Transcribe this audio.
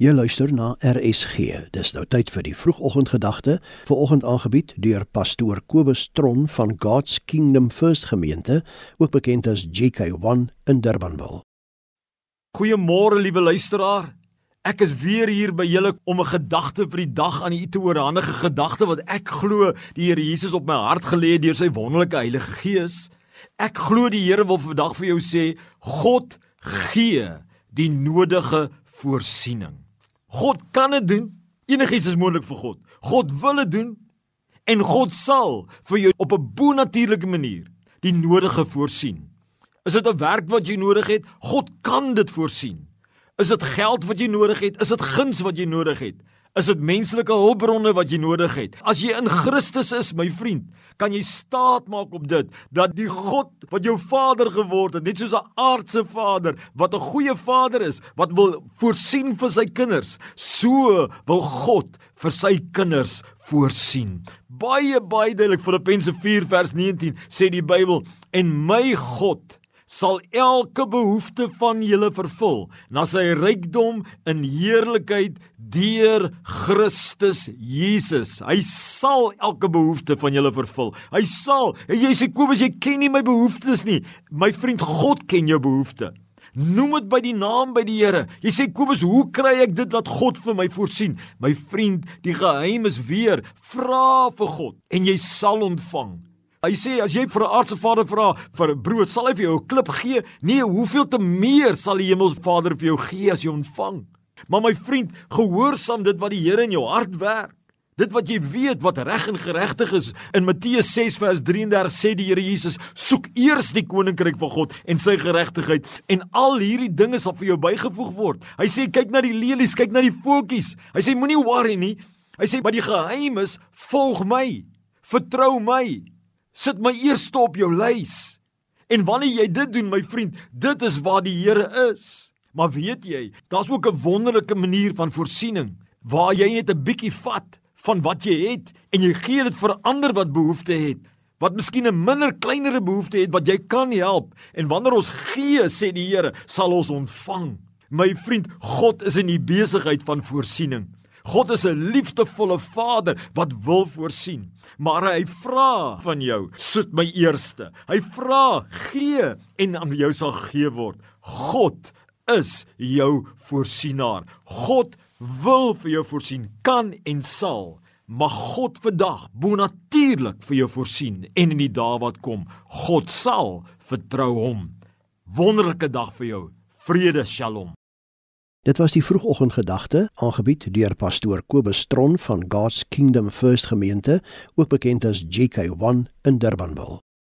Jy luister na RSG. Dis nou tyd vir die vroegoggendgedagte, vanoggend aangebied deur pastoor Kobus Tron van God's Kingdom First Gemeente, ook bekend as GK1 in Durbanville. Goeiemôre liewe luisteraar. Ek is weer hier by julle om 'n gedagte vir die dag aan u te oorhandige gedagte wat ek glo die Here Jesus op my hart gelê het deur sy wonderlike Heilige Gees. Ek glo die Here wil vandag vir jou sê God gee die nodige voorsiening. God kan dit doen. Enigiets is moontlik vir God. God wil dit doen en God sal vir jou op 'n bo-natuurlike manier die nodige voorsien. Is dit 'n werk wat jy nodig het? God kan dit voorsien. Is dit geld wat jy nodig het? Is dit guns wat jy nodig het? Is dit menslike hulpbronne wat jy nodig het? As jy in Christus is, my vriend, kan jy staat maak op dit dat die God wat jou Vader geword het, net soos 'n aardse Vader wat 'n goeie Vader is, wat wil voorsien vir sy kinders, so wil God vir sy kinders voorsien. Baie baie duidelik Filippense 4 vers 19 sê die Bybel en my God sal elke behoefte van julle vervul na sy rykdom in heerlikheid deur Christus Jesus. Hy sal elke behoefte van julle vervul. Hy sal. Jy sê Kobus, jy ken nie my behoeftes nie. My vriend, God ken jou behoeftes. Noem dit by die naam by die Here. Jy sê Kobus, hoe kry ek dit dat God vir my voorsien? My vriend, die geheim is weer, vra vir God en jy sal ontvang. Hy sê as jy vir 'n aardse vader vra vir 'n brood, sal hy vir jou 'n klip gee? Nee, hoeveel te meer sal die hemelse Vader vir jou gee as jy ontvang? Maar my vriend, gehoorsaam dit wat die Here in jou hart werk. Dit wat jy weet wat reg en geregtig is. In Matteus 6 vers 33 sê die Here Jesus: "Soek eers die koninkryk van God en sy geregtigheid en al hierdie dinge sal vir jou bygevoeg word." Hy sê: "Kyk na die lelies, kyk na die voeltjies." Hy sê: "Moenie worry nie." Hy sê: "Maar die geheim is: volg my. Vertrou my." Sit my eerste op jou lys. En wanneer jy dit doen, my vriend, dit is waar die Here is. Maar weet jy, daar's ook 'n wonderlike manier van voorsiening waar jy net 'n bietjie vat van wat jy het en jy gee dit vir ander wat behoefte het wat miskien 'n minder kleinere behoefte het wat jy kan help en wanneer ons gee sê die Here sal ons ontvang my vriend God is in die besigheid van voorsiening God is 'n liefdevolle Vader wat wil voorsien, maar hy vra van jou, soet my eerste. Hy vra, gee en aan jou sal gegee word. God is jou voorsienaar. God wil vir jou voorsien, kan en sal. Mag God vandag bonatuurlik vir jou voorsien en in die dae wat kom, God sal vertrou hom. Wonderlike dag vir jou. Vrede, Shalom. Dit was die vroegoggendgedagte aangebied deur pastoor Kobus Tron van God's Kingdom First Gemeente, ook bekend as GK1 in Durbanville.